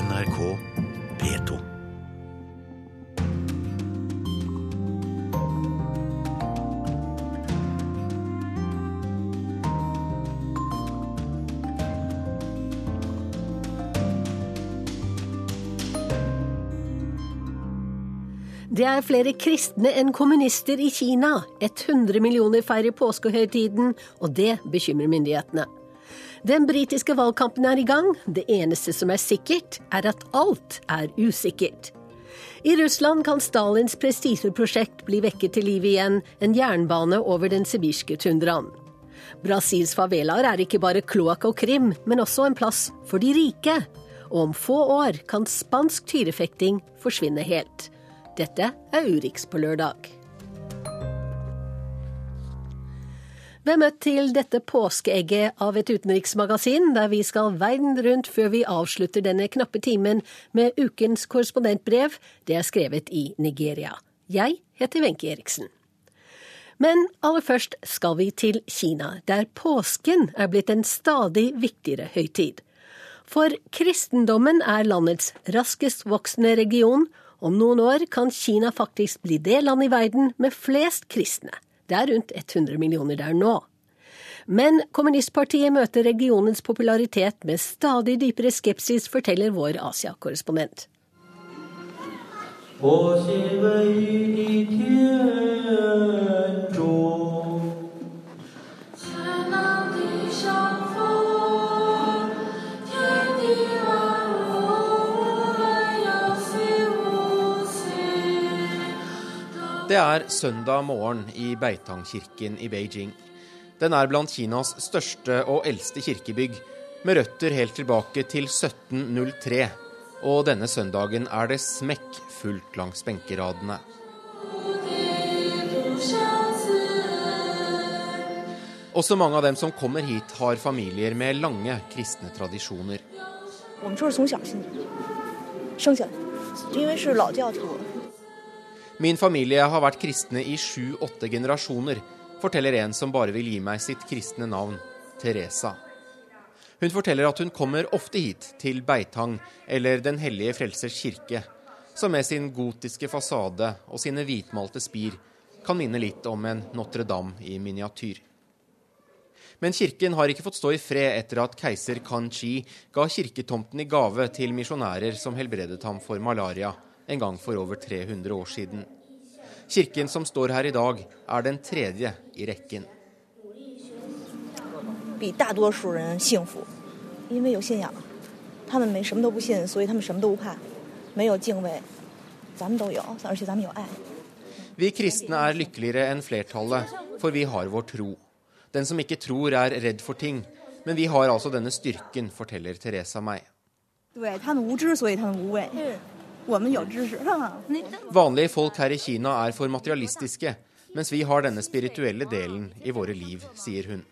NRK P2. Det er flere kristne enn kommunister i Kina. 100 millioner feirer påskehøytiden, og det bekymrer myndighetene. Den britiske valgkampen er i gang. Det eneste som er sikkert, er at alt er usikkert. I Russland kan Stalins prestisjeprosjekt bli vekket til liv igjen, en jernbane over den sibirske tundraen. Brasils favelaer er ikke bare kloakk og krim, men også en plass for de rike. Og om få år kan spansk tyrefekting forsvinne helt. Dette er Urix på lørdag. Vi er møtt til dette påskeegget av et utenriksmagasin, der vi skal verden rundt før vi avslutter denne knappe timen med ukens korrespondentbrev. Det er skrevet i Nigeria. Jeg heter Wenche Eriksen. Men aller først skal vi til Kina, der påsken er blitt en stadig viktigere høytid. For kristendommen er landets raskest voksende region. Om noen år kan Kina faktisk bli det land i verden med flest kristne. Det er rundt 100 millioner der nå. Men kommunistpartiet møter regionens popularitet med stadig dypere skepsis, forteller vår Asia-korrespondent. 我 Det er søndag morgen i Beitangkirken i Beijing. Den er blant Kinas største og eldste kirkebygg, med røtter helt tilbake til 1703. Og denne søndagen er det smekk fullt langs benkeradene. Også mange av dem som kommer hit, har familier med lange kristne tradisjoner. Min familie har vært kristne i sju-åtte generasjoner, forteller en som bare vil gi meg sitt kristne navn, Teresa. Hun forteller at hun kommer ofte hit, til Beitang eller Den hellige frelsers kirke, som med sin gotiske fasade og sine hvitmalte spir kan minne litt om en Notre-Dame i miniatyr. Men kirken har ikke fått stå i fred etter at keiser Kan Chi ga kirketomten i gave til misjonærer som helbredet ham for malaria en gang for over 300 år siden. Kirken som står her i dag, er den tredje i rekken. 比大多数人幸福，因为有信仰。他们没什么都不信，所以他们什么都不怕，没有敬畏。咱们都有，而且咱们有爱。 Vi kristne er lykkeligere enn flertallet, for vi har vår tro. Den som ikke tror, er redd for ting. Men vi har altså denne styrken, forteller Teresa meg. 对他们无知，所以他们无畏。 Vanlige folk her i Kina er for materialistiske, mens vi har denne spirituelle delen i våre liv, sier hun.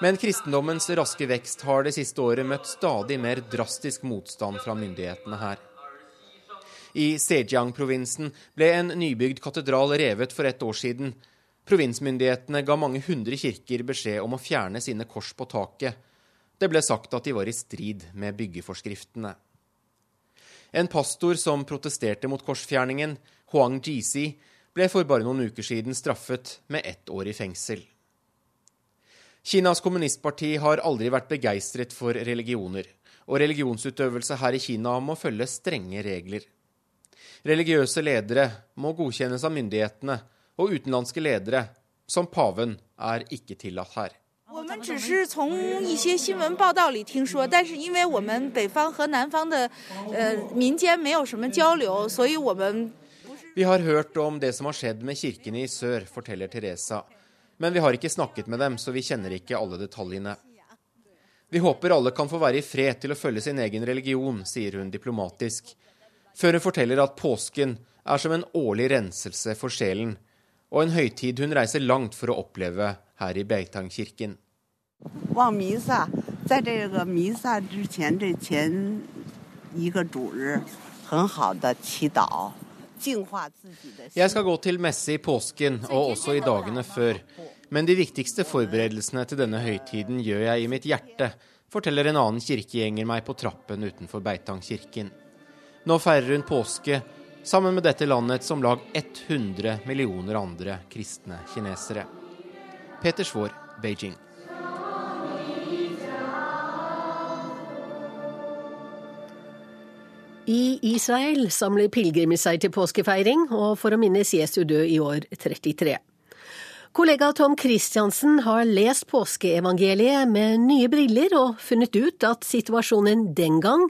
Men kristendommens raske vekst har det siste året møtt stadig mer drastisk motstand fra myndighetene her. I Sejiang-provinsen ble en nybygd katedral revet for et år siden, Provinsmyndighetene ga mange hundre kirker beskjed om å fjerne sine kors på taket. Det ble sagt at de var i strid med byggeforskriftene. En pastor som protesterte mot korsfjerningen, Huang Jisi, ble for bare noen uker siden straffet med ett år i fengsel. Kinas kommunistparti har aldri vært begeistret for religioner, og religionsutøvelse her i Kina må følge strenge regler. Religiøse ledere må godkjennes av myndighetene, og utenlandske ledere, som paven, er ikke tillatt her. Vi har hørt om det som har skjedd med kirkene i sør, forteller Teresa. Men vi har ikke snakket med dem, så vi kjenner ikke alle detaljene. Vi håper alle kan få være i fred til å følge sin egen religion, sier hun diplomatisk. Før hun forteller at påsken er som en årlig renselse for sjelen og en høytid hun reiser langt for å oppleve her i Beitang-kirken. Jeg skal gå til messe i påsken og også i dagene før. Men de viktigste forberedelsene til denne høytiden gjør jeg i mitt hjerte, forteller en annen kirkegjenger meg på trappen utenfor Beitang-kirken. Nå feirer hun påske sammen med dette landets om lag 100 millioner andre kristne kinesere. Peter Svaar, Beijing. I Israel samler pilegrimer seg til påskefeiring, og for å minnes Jesu død i år 33. Kollega Tom Christiansen har lest påskeevangeliet med nye briller og funnet ut at situasjonen den gang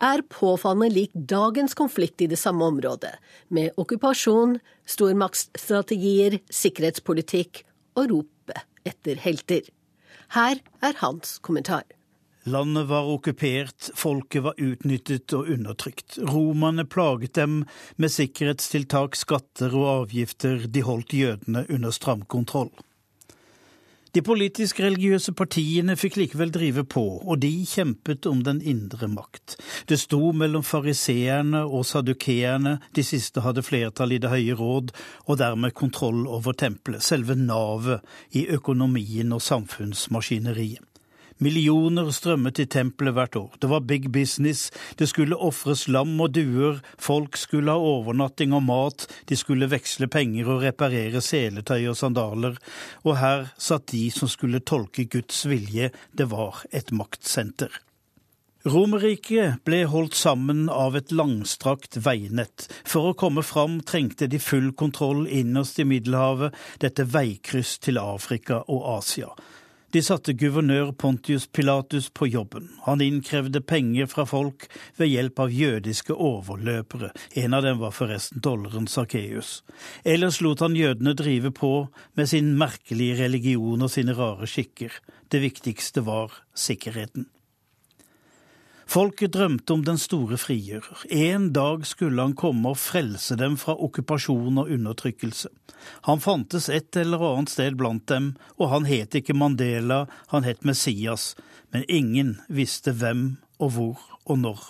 er påfallende lik dagens konflikt i det samme området, med okkupasjon, stormaktsstrategier, sikkerhetspolitikk og ropet etter helter. Her er hans kommentar. Landet var okkupert, folket var utnyttet og undertrykt. Romerne plaget dem med sikkerhetstiltak, skatter og avgifter, de holdt jødene under stram kontroll. De politisk-religiøse partiene fikk likevel drive på, og de kjempet om den indre makt. Det sto mellom fariseerne og sadukeerne, de siste hadde flertall i Det høye råd, og dermed kontroll over tempelet, selve navet i økonomien og samfunnsmaskineriet. Millioner strømmet til tempelet hvert år. Det var big business, det skulle ofres lam og duer, folk skulle ha overnatting og mat, de skulle veksle penger og reparere seletøy og sandaler, og her satt de som skulle tolke Guds vilje, det var et maktsenter. Romerriket ble holdt sammen av et langstrakt veinett. For å komme fram trengte de full kontroll innerst i Middelhavet, dette veikryss til Afrika og Asia. De satte guvernør Pontius Pilatus på jobben. Han innkrevde penger fra folk ved hjelp av jødiske overløpere. En av dem var forresten tolleren Sakkeus. Ellers lot han jødene drive på med sin merkelige religion og sine rare skikker. Det viktigste var sikkerheten. Folket drømte om den store frigjører. En dag skulle han komme og frelse dem fra okkupasjon og undertrykkelse. Han fantes et eller annet sted blant dem, og han het ikke Mandela, han het Messias, men ingen visste hvem og hvor og når.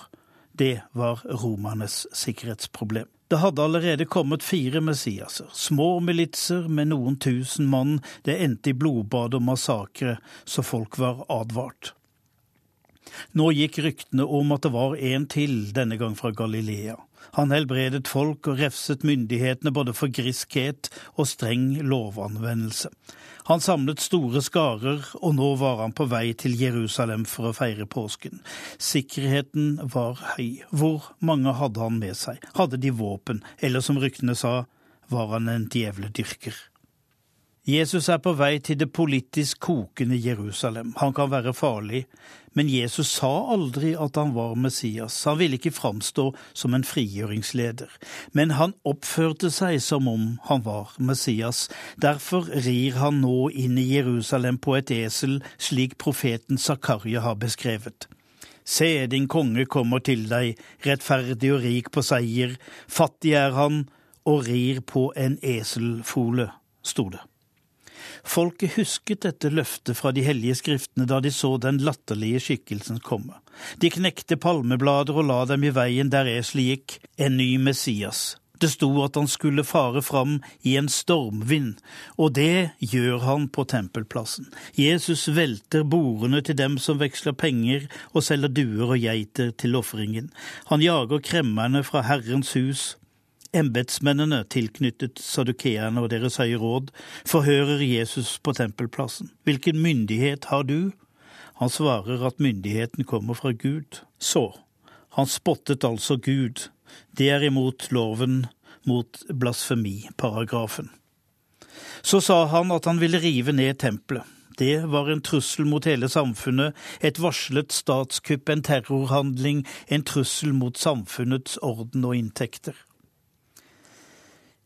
Det var romernes sikkerhetsproblem. Det hadde allerede kommet fire Messiaser, små militser med noen tusen mann, det endte i blodbad og massakre, så folk var advart. Nå gikk ryktene om at det var en til, denne gang fra Galilea. Han helbredet folk og refset myndighetene både for griskhet og streng lovanvendelse. Han samlet store skarer, og nå var han på vei til Jerusalem for å feire påsken. Sikkerheten var høy. Hvor mange hadde han med seg? Hadde de våpen, eller som ryktene sa, var han en djevledyrker? Jesus er på vei til det politisk kokende Jerusalem. Han kan være farlig, men Jesus sa aldri at han var Messias. Han ville ikke framstå som en frigjøringsleder. Men han oppførte seg som om han var Messias. Derfor rir han nå inn i Jerusalem på et esel, slik profeten Zakaria har beskrevet. Se, din konge kommer til deg, rettferdig og rik på seier, fattig er han og rir på en eselfole, sto det. Folket husket dette løftet fra de hellige skriftene da de så den latterlige skikkelsen komme. De knekte palmeblader og la dem i veien der eselet gikk, en ny Messias. Det sto at han skulle fare fram i en stormvind, og det gjør han på tempelplassen. Jesus velter bordene til dem som veksler penger og selger duer og geiter til ofringen. Han jager kremmerne fra Herrens hus, Embetsmennene tilknyttet sadukeerne og deres høye råd forhører Jesus på tempelplassen. Hvilken myndighet har du? Han svarer at myndigheten kommer fra Gud. Så, han spottet altså Gud. Det er imot loven, mot blasfemiparagrafen. Så sa han at han ville rive ned tempelet. Det var en trussel mot hele samfunnet, et varslet statskupp, en terrorhandling, en trussel mot samfunnets orden og inntekter.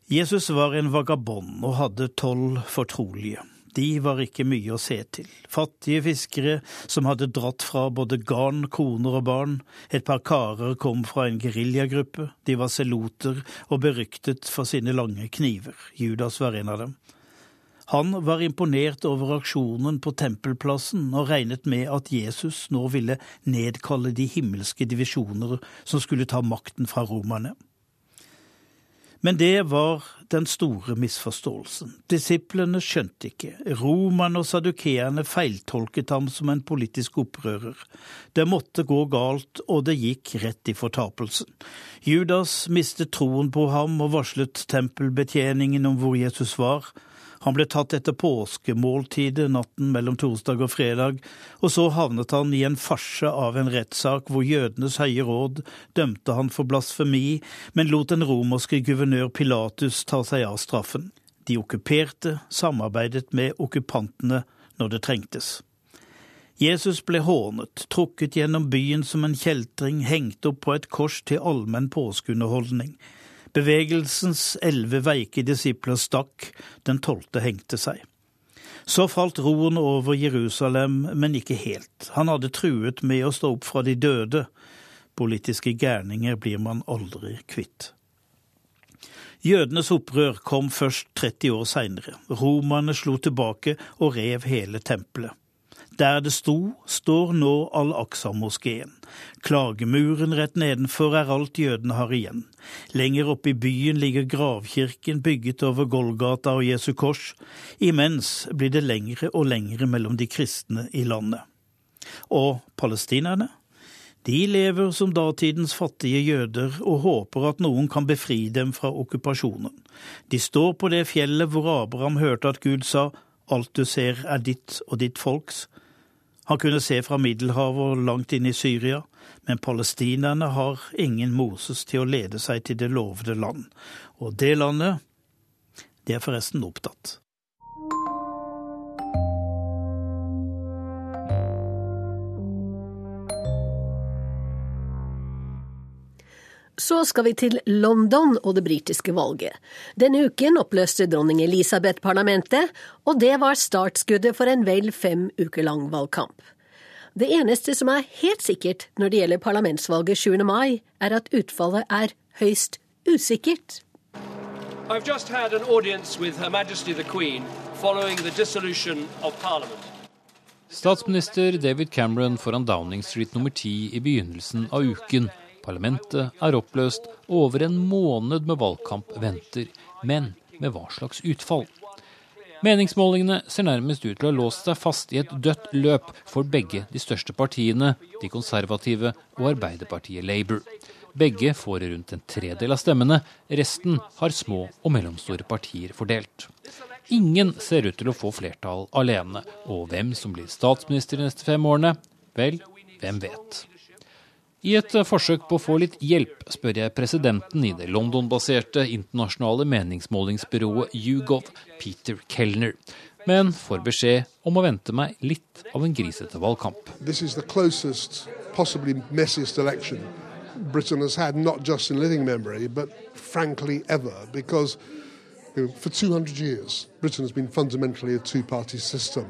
Jesus var en vagabond og hadde tolv fortrolige. De var ikke mye å se til. Fattige fiskere som hadde dratt fra både garn, koner og barn. Et par karer kom fra en geriljagruppe. De var seloter og beryktet for sine lange kniver. Judas var en av dem. Han var imponert over aksjonen på tempelplassen og regnet med at Jesus nå ville nedkalle de himmelske divisjoner som skulle ta makten fra romerne. Men det var den store misforståelsen. Disiplene skjønte ikke. Romerne og sadukeerne feiltolket ham som en politisk opprører. Det måtte gå galt, og det gikk rett i fortapelsen. Judas mistet troen på ham og varslet tempelbetjeningen om hvor Jesus var. Han ble tatt etter påskemåltidet natten mellom torsdag og fredag, og så havnet han i en farse av en rettssak hvor jødenes høye råd dømte han for blasfemi, men lot den romerske guvernør Pilatus ta seg av straffen. De okkuperte samarbeidet med okkupantene når det trengtes. Jesus ble hånet, trukket gjennom byen som en kjeltring, hengt opp på et kors til allmenn påskeunderholdning. Bevegelsens elleve veike disipler stakk, den tolvte hengte seg. Så falt roen over Jerusalem, men ikke helt. Han hadde truet med å stå opp fra de døde. Politiske gærninger blir man aldri kvitt. Jødenes opprør kom først 30 år seinere. Romerne slo tilbake og rev hele tempelet. Der det sto, står nå Al-Aqsa-moskeen. Klagemuren rett nedenfor er alt jødene har igjen. Lenger oppe i byen ligger gravkirken bygget over Golgata og Jesu kors. Imens blir det lengre og lengre mellom de kristne i landet. Og palestinerne? De lever som datidens fattige jøder og håper at noen kan befri dem fra okkupasjonen. De står på det fjellet hvor Abraham hørte at Gud sa alt du ser er ditt og ditt folks. Han kunne se fra Middelhavet og langt inn i Syria, men palestinerne har ingen Moses til å lede seg til det lovede land. Og det landet, det er forresten opptatt. Så skal vi til London og det britiske valget. Denne uken oppløste dronning Elisabeth parlamentet, og det var startskuddet for en vel fem uker lang valgkamp. Det eneste som er helt sikkert når det gjelder parlamentsvalget 7. mai, er at utfallet er høyst usikkert. I've just had an audience with Her Majesty the Queen following the dissolution of Parliament. Statsminister David Cameron foran Downing Street nummer ti i begynnelsen av uken. Parlamentet er oppløst, og over en måned med valgkamp venter. Men med hva slags utfall? Meningsmålingene ser nærmest ut til å ha låst seg fast i et dødt løp for begge de største partiene, de konservative og Arbeiderpartiet Labour. Begge får rundt en tredel av stemmene, resten har små og mellomstore partier fordelt. Ingen ser ut til å få flertall alene, og hvem som blir statsminister de neste fem årene, vel, hvem vet. I et forsøk på å få litt hjelp spør jeg presidenten i det London-baserte internasjonale meningsmålingsbyrået YouGov, Peter Kellner, men får beskjed om å vente meg litt av en grisete valgkamp. Closest, Britain has had, not just in living memory, but frankly ever, because you know, for 200 years Britain has been fundamentally a two-party system.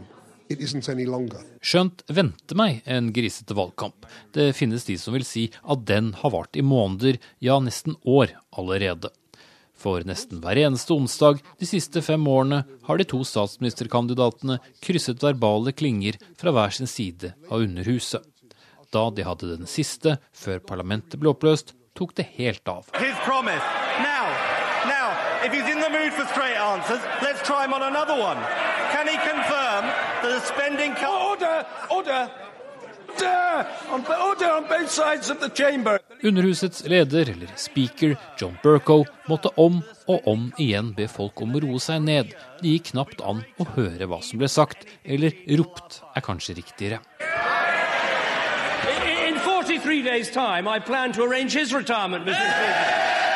It isn't any longer. Skjønt venter meg en grisete valgkamp. Det finnes de som vil si at den har vart i måneder, ja nesten år allerede. For nesten hver eneste onsdag de siste fem årene har de to statsministerkandidatene krysset verbale klinger fra hver sin side av Underhuset. Da de hadde den siste, før parlamentet ble oppløst, tok det helt av. His promise. Now, now, if he's in the mood for straight answers, let's try him on another one. Can he confirm the spending cut. Order! Order on, order on both sides of the chamber. Underhusets leder, eller speaker, John Burko, måtte om og om igjen be folk om å roe seg ned. Det gikk knapt an å høre hva som ble sagt, eller ropt er kanskje riktigere. In 43 days' time, I plan to arrange his retirement, Mr. Speaker.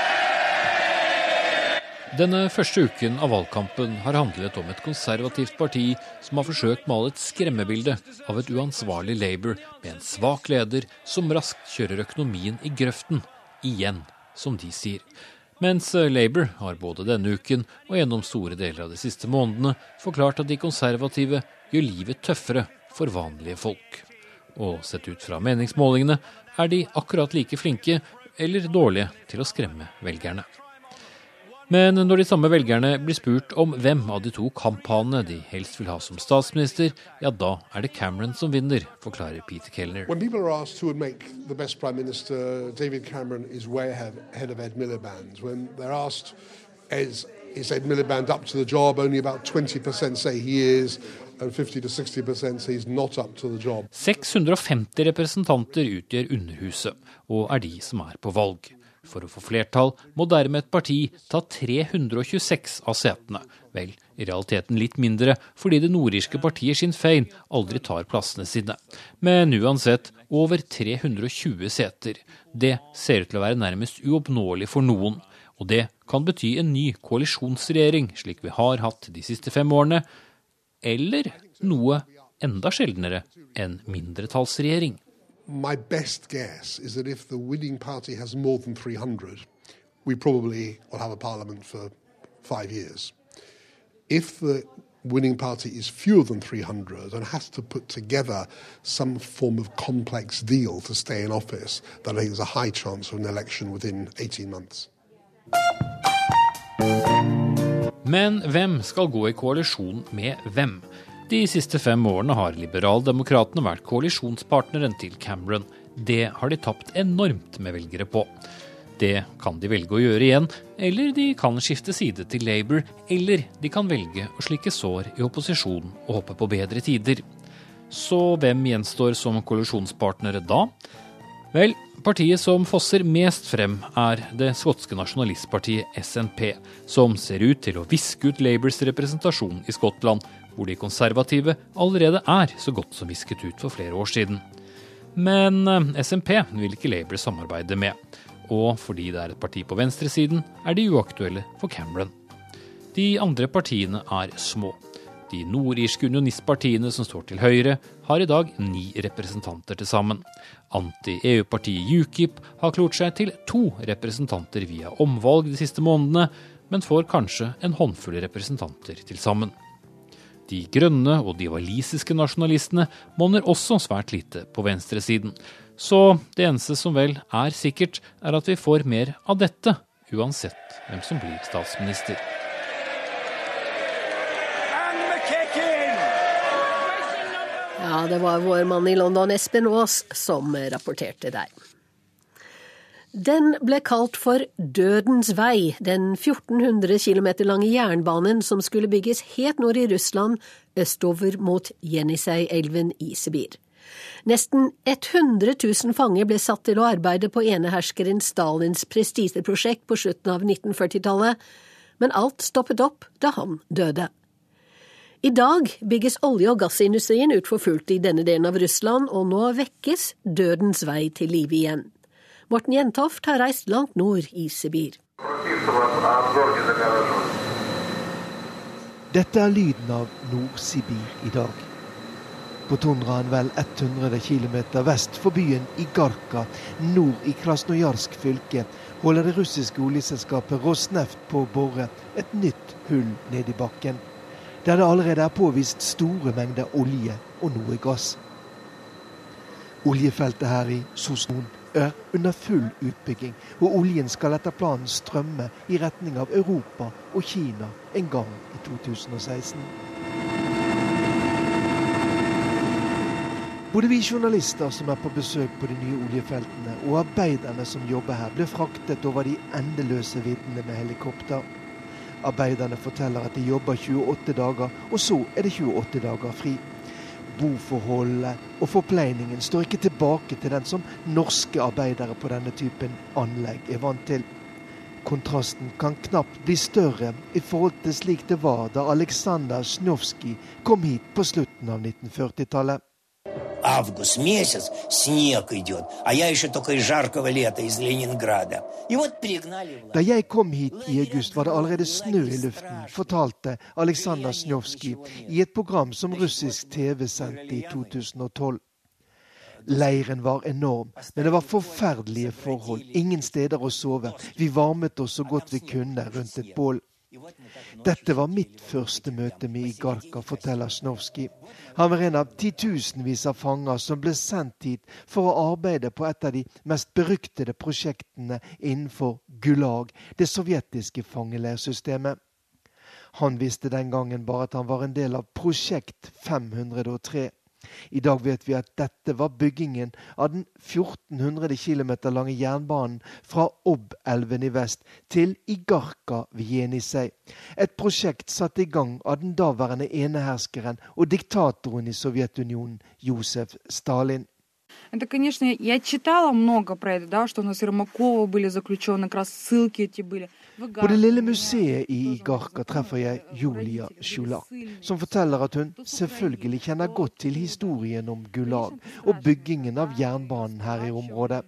Denne første uken av valgkampen har handlet om et konservativt parti som har forsøkt male et skremmebilde av et uansvarlig Labour med en svak leder som raskt kjører økonomien i grøften. Igjen, som de sier. Mens Labour har både denne uken og gjennom store deler av de siste månedene forklart at de konservative gjør livet tøffere for vanlige folk. Og sett ut fra meningsmålingene er de akkurat like flinke eller dårlige til å skremme velgerne. Men når de samme velgerne blir spurt om hvem av de to kamphanene de helst vil ha som statsminister, ja da er det Cameron som vinner, forklarer Peter Kellner. When people are asked who would make the best prime minister, David Cameron is way ahead, ahead of Ed Miliband. When they're asked, is, is Ed Miliband up to the job? Only about 20% say he is, and 50 to 60% say he's not up to the job. 650 representanter utgjør Underhuset, og er de som er på valg. For å få flertall må dermed et parti ta 326 av setene. Vel, i realiteten litt mindre, fordi det nordirske partiet Sinn Fein aldri tar plassene sine. Men uansett over 320 seter. Det ser ut til å være nærmest uoppnåelig for noen. Og det kan bety en ny koalisjonsregjering, slik vi har hatt de siste fem årene. Eller noe enda sjeldnere en mindretallsregjering. My best guess is that if the winning party has more than 300, we probably will have a parliament for five years. If the winning party is fewer than 300 and has to put together some form of complex deal to stay in office, then I think there's a high chance of an election within 18 months. Men hvem skal gå i koalisjon med hvem? De siste fem årene har Liberaldemokratene vært koalisjonspartneren til Cameron. Det har de tapt enormt med velgere på. Det kan de velge å gjøre igjen, eller de kan skifte side til Labour, eller de kan velge å slikke sår i opposisjon og håpe på bedre tider. Så hvem gjenstår som koalisjonspartnere da? Vel, partiet som fosser mest frem, er det skotske nasjonalistpartiet SNP, som ser ut til å viske ut Labours representasjon i Skottland, hvor de konservative allerede er så godt som visket ut for flere år siden. Men SMP vil ikke Labour samarbeide med, og fordi det er et parti på venstresiden, er de uaktuelle for Cameron. De andre partiene er små. De nordirske unionistpartiene som står til høyre, har i dag ni representanter til sammen. Anti-EU-partiet UKIP har klort seg til to representanter via omvalg de siste månedene, men får kanskje en håndfull representanter til sammen. De grønne og de walisiske nasjonalistene monner også svært lite på venstresiden. Så det eneste som vel er sikkert, er at vi får mer av dette, uansett hvem som blir statsminister. Ja, det var vår mann i London, Espen Aas, som rapporterte der. Den ble kalt for Dødens vei, den 1400 km lange jernbanen som skulle bygges helt nord i Russland, østover mot Jenisei-elven i Sibir. Nesten 100 000 fanger ble satt til å arbeide på eneherskeren Stalins prestisjeprosjekt på slutten av 1940-tallet, men alt stoppet opp da han døde. I dag bygges olje- og gassindustrien ut for fullt i denne delen av Russland, og nå vekkes dødens vei til live igjen. Morten Jentoft har reist langt nord i Sibir. Dette er lyden av Nord-Sibir i dag. På tundraen vel 100 km vest for byen Igarka, nord i Krasnojarsk fylke, holder det russiske oljeselskapet Rosneft på å bore et nytt hull ned i bakken der det allerede er påvist store mengder olje og noe gass. Oljefeltet her i Sosnon er under full utbygging, og oljen skal etter planen strømme i retning av Europa og Kina en gang i 2016. Både vi journalister som er på besøk på de nye oljefeltene, og arbeiderne som jobber her, ble fraktet over de endeløse viddene med helikopter. Arbeiderne forteller at de jobber 28 dager, og så er det 28 dager fri. Boforholdet og forpleiningen står ikke tilbake til den som norske arbeidere på denne typen anlegg er vant til. Kontrasten kan knapt bli større i forhold til slik det var da Aleksandr Snjovskij kom hit på slutten av 1940-tallet август месяц, снег идет, а я еще только из жаркого лета, из Ленинграда. И вот перегнали Da jeg kom hit i august, var det allerede snø i luften, fortalte Aleksandr Snjovskij i et program som russisk TV sendte i 2012. Leiren var enorm, men det var forferdelige forhold. Ingen steder å sove. Vi varmet oss så godt vi kunne rundt et bål. Dette var mitt første møte med Igarka, forteller Snovskij. Han var en av titusenvis av fanger som ble sendt hit for å arbeide på et av de mest beryktede prosjektene innenfor Gulag, det sovjetiske fangeleirsystemet. Han visste den gangen bare at han var en del av Prosjekt 503. I dag vet vi at dette var byggingen av den 1400 km lange jernbanen fra Ob-elven i vest til Igarka ved Jenisei. Et prosjekt satt i gang av den daværende eneherskeren og diktatoren i Sovjetunionen, Josef Stalin. Это, конечно, я читала много про это, да, что у нас Ермакова были заключены, как раз ссылки эти были. På det lille museet i Igarka treffer jeg Julia Sjulak, som forteller at hun selvfølgelig kjenner godt til historien om Gulag og byggingen av jernbanen her i området.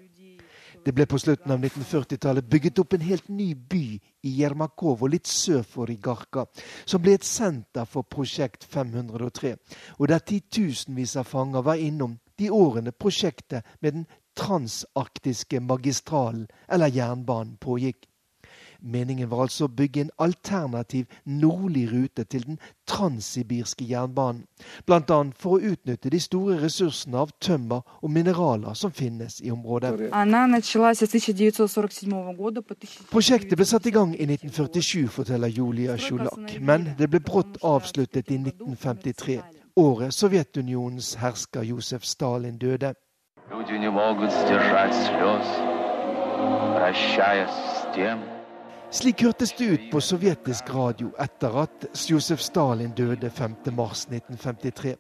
Det ble på slutten av 1940-tallet bygget opp en helt ny by i Jermakovo, litt sør for Igarka, som ble et senter for Prosjekt 503, og der titusenvis av fanger var innom de årene prosjektet med den transarktiske magistralen, eller jernbanen, pågikk. Meningen var altså å bygge en alternativ nordlig rute til den transsibirske jernbanen, bl.a. for å utnytte de store ressursene av tømmer og mineraler som finnes i området. Она началась с 1947 года по 1000... Prosjektet ble satt i gang i 1947, forteller Julia Sjulak, men det ble brått avsluttet i 1953, året Sovjetunionens hersker Josef Stalin døde. Люди не могут сдержать слез, прощаясь с тем, slik hørtes det ut på sovjetisk radio etter at Josef Stalin døde 5.3.1953.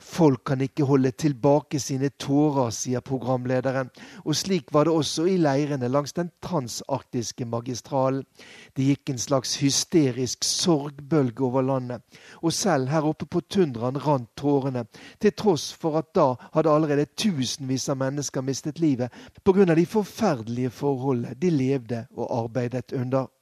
Folk kan ikke holde tilbake sine tårer, sier programlederen. Og slik var det også i leirene langs den transarktiske magistralen. Det gikk en slags hysterisk sorgbølge over landet. Og selv her oppe på tundraen rant tårene, til tross for at da hadde allerede tusenvis av mennesker mistet livet pga. de forferdelige forholdene de levde og arbeidet under.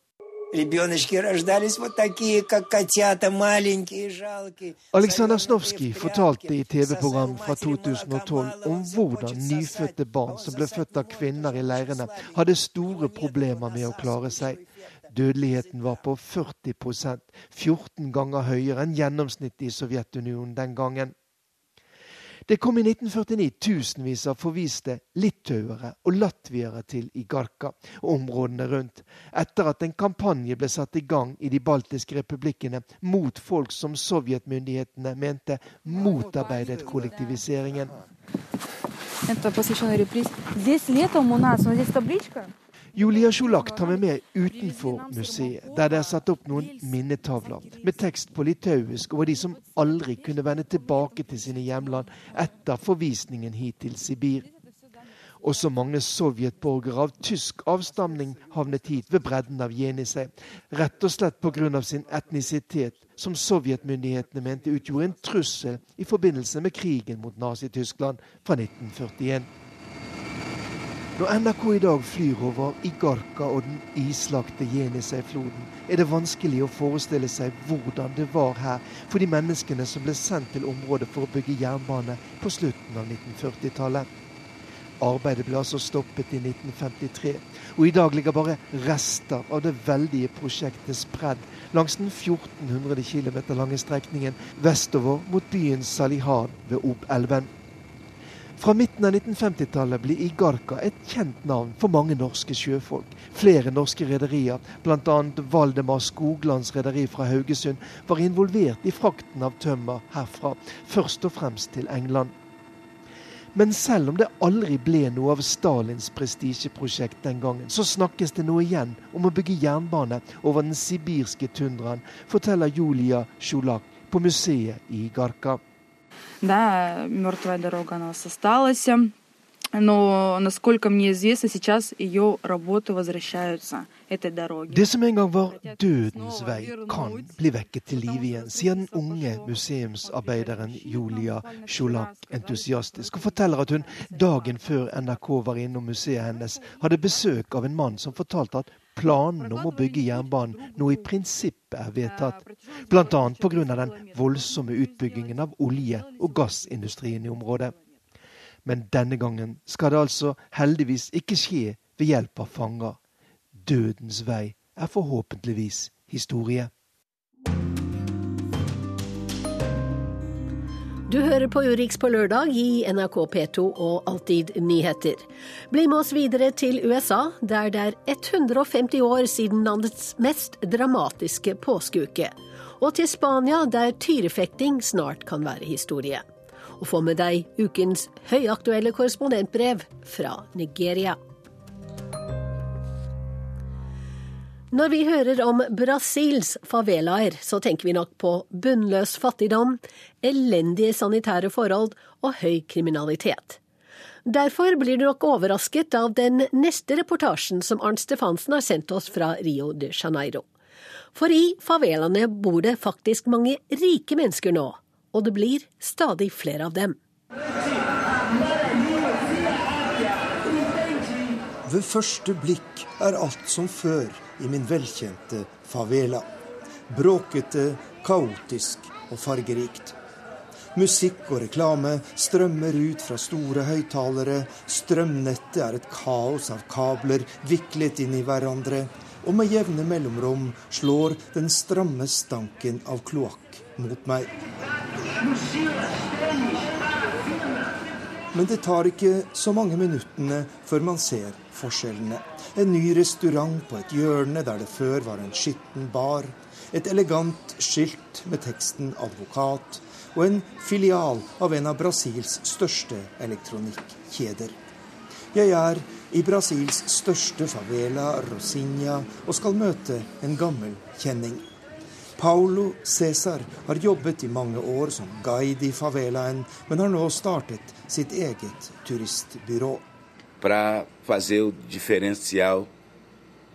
Ребеночки рождались вот такие, как котята, маленькие, жалкие. Alexander Snovskij fortalte i TV-program fra 2012 om hvordan nyfødte barn som ble født av kvinner i leirene, hadde store problemer med å klare seg. Dødeligheten var på 40 14 ganger høyere enn gjennomsnittet i Sovjetunionen den gangen. Det kom i 1949 tusenvis av forviste litauere og latviere til Igarka og områdene rundt, etter at en kampanje ble satt i gang i de baltiske republikkene mot folk som sovjetmyndighetene mente motarbeidet kollektiviseringen. Julia Sjolak tar meg med utenfor museet, der det er satt opp noen minnetavler med tekst på litauisk over de som aldri kunne vende tilbake til sine hjemland etter forvisningen hit til Sibir. Også mange sovjetborgere av tysk avstamning havnet hit ved bredden av Jenisej, rett og slett pga. sin etnisitet, som sovjetmyndighetene mente utgjorde en trussel i forbindelse med krigen mot Nazi-Tyskland fra 1941. Når NRK i dag flyr over Igarka og den islagte Jenisei-floden, er det vanskelig å forestille seg hvordan det var her for de menneskene som ble sendt til området for å bygge jernbane på slutten av 1940-tallet. Arbeidet ble altså stoppet i 1953, og i dag ligger bare rester av det veldige prosjektet spredd langs den 1400 km lange strekningen vestover mot byen Salihan ved Ob-elven. Fra midten av 1950-tallet blir Igarka et kjent navn for mange norske sjøfolk. Flere norske rederier, bl.a. Valdemar Skoglands rederi fra Haugesund, var involvert i frakten av tømmer herfra, først og fremst til England. Men selv om det aldri ble noe av Stalins prestisjeprosjekt den gangen, så snakkes det nå igjen om å bygge jernbane over den sibirske tundraen, forteller Julia Sjolak på museet i Igarka Да, мертвая дорога она осталась. Но, насколько мне известно, сейчас ее работы возвращаются, этой дороги. Det som en gang var dødens vei, kan bli vekket til live igjen, sier den unge museumsarbeideren Julia Sjolak entusiastisk, og forteller at hun dagen før NRK var innom museet hennes, hadde besøk av en mann som fortalte at planen om å bygge jernbanen nå i prinsippet er vedtatt, bl.a. pga. den voldsomme utbyggingen av olje- og gassindustrien i området. Men denne gangen skal det altså heldigvis ikke skje ved hjelp av fanger. Dødens vei er forhåpentligvis historie. Du hører på Urix på lørdag i NRK P2 og Alltid nyheter. Bli med oss videre til USA, der det er 150 år siden landets mest dramatiske påskeuke. Og til Spania, der tyrefekting snart kan være historie. Og få med deg ukens høyaktuelle korrespondentbrev fra Nigeria. Når vi hører om Brasils favelaer, så tenker vi nok på bunnløs fattigdom, elendige sanitære forhold og høy kriminalitet. Derfor blir du nok overrasket av den neste reportasjen som Arnt Stefansen har sendt oss fra Rio de Janeiro. For i favelaene bor det faktisk mange rike mennesker nå, og det blir stadig flere av dem. Ved første blikk er alt som før i min velkjente favela. Bråkete, kaotisk og fargerikt. Musikk og reklame strømmer ut fra store høyttalere. Strømnettet er et kaos av kabler viklet inn i hverandre. Og med jevne mellomrom slår den stramme stanken av kloakk mot meg. Men det tar ikke så mange minuttene før man ser forskjellene. En ny restaurant på et hjørne der det før var en skitten bar. Et elegant skilt med teksten 'advokat'. Og en filial av en av Brasils største elektronikkjeder. Jeg er i Brasils største favela, Rosinha, og skal møte en gammel kjenning. Paulo Cæsar har jobbet i mange år som guide i favelaen, men har nå startet sitt eget turistbyrå. para fazer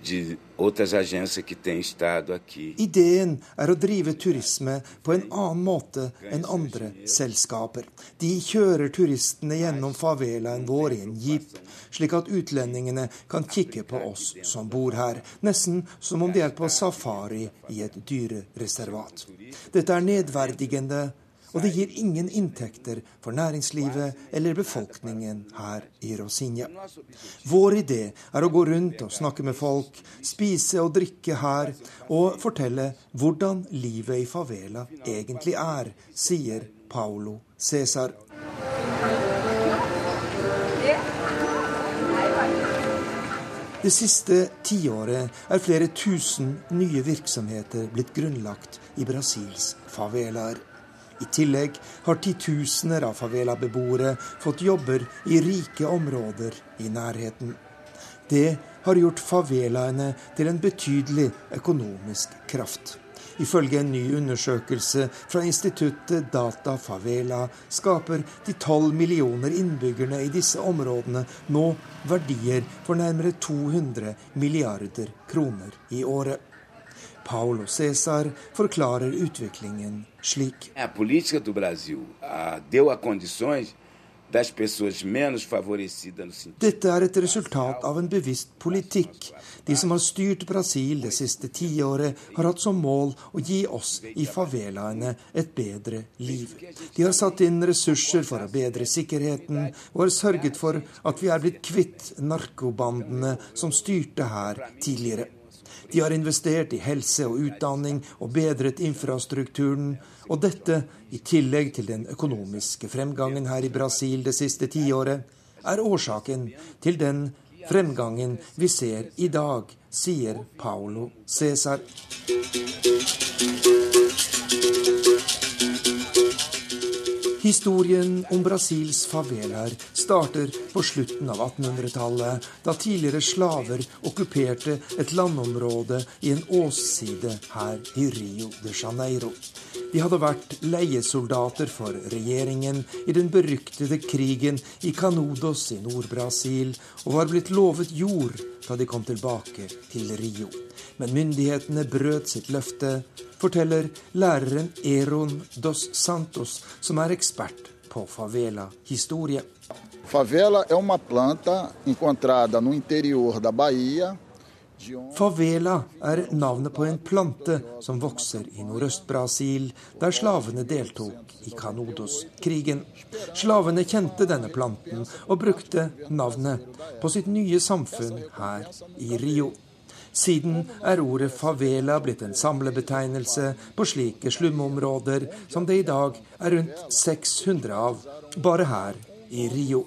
de outras agências que têm estado aqui. Ideen er å drive turisme på en annen måte enn andre selskaper. De kjører turistene gjennom favelaen vår i en jeep, slik at utlendingene kan kikke på oss som bor her, nesten som om de er på safari i et dyrereservat. Dette er nedverdigende og det gir ingen inntekter for næringslivet eller befolkningen her i Rosinja. Vår idé er å gå rundt og snakke med folk, spise og drikke her, og fortelle hvordan livet i favela egentlig er, sier Paulo Cæsar. Det siste tiåret er flere tusen nye virksomheter blitt grunnlagt i Brasils favelaer. I tillegg har titusener av favela-beboere fått jobber i rike områder i nærheten. Det har gjort favelaene til en betydelig økonomisk kraft. Ifølge en ny undersøkelse fra instituttet Data Favela skaper de tolv millioner innbyggerne i disse områdene nå verdier for nærmere 200 milliarder kroner i året. Paulo Cæsar forklarer utviklingen slik. A política do Brasil deu a condições das pessoas menos favorecidas no sentido Dette er et resultat av en bevisst politikk. De som har styrt Brasil det siste tiåret, har hatt som mål å gi oss i favelaene et bedre liv. De har satt inn ressurser for å bedre sikkerheten, og har sørget for at vi er blitt kvitt narkobandene som styrte her tidligere. De har investert i helse og utdanning og bedret infrastrukturen. Og dette, i tillegg til den økonomiske fremgangen her i Brasil det siste tiåret, er årsaken til den fremgangen vi ser i dag, sier Paulo Cæsar. Historien om Brasils favelaer starter på slutten av 1800-tallet, da tidligere slaver okkuperte et landområde i en åsside her i Rio de Janeiro. De hadde vært leiesoldater for regjeringen i den beryktede krigen i Canudos i Nord-Brasil, og var blitt lovet jord da de kom tilbake til Rio. Men myndighetene brøt sitt løfte, forteller læreren Eron dos Santos, som er ekspert på favela-historie. Favela er en plante encontrada no interior da Bahia. Favela er navnet på en plante som vokser i Nordøst-Brasil, der slavene deltok i Canodos-krigen. Slavene kjente denne planten og brukte navnet på sitt nye samfunn her i Rio. Siden er ordet favela blitt en samlebetegnelse på slike slumområder som det i dag er rundt 600 av, bare her i Rio.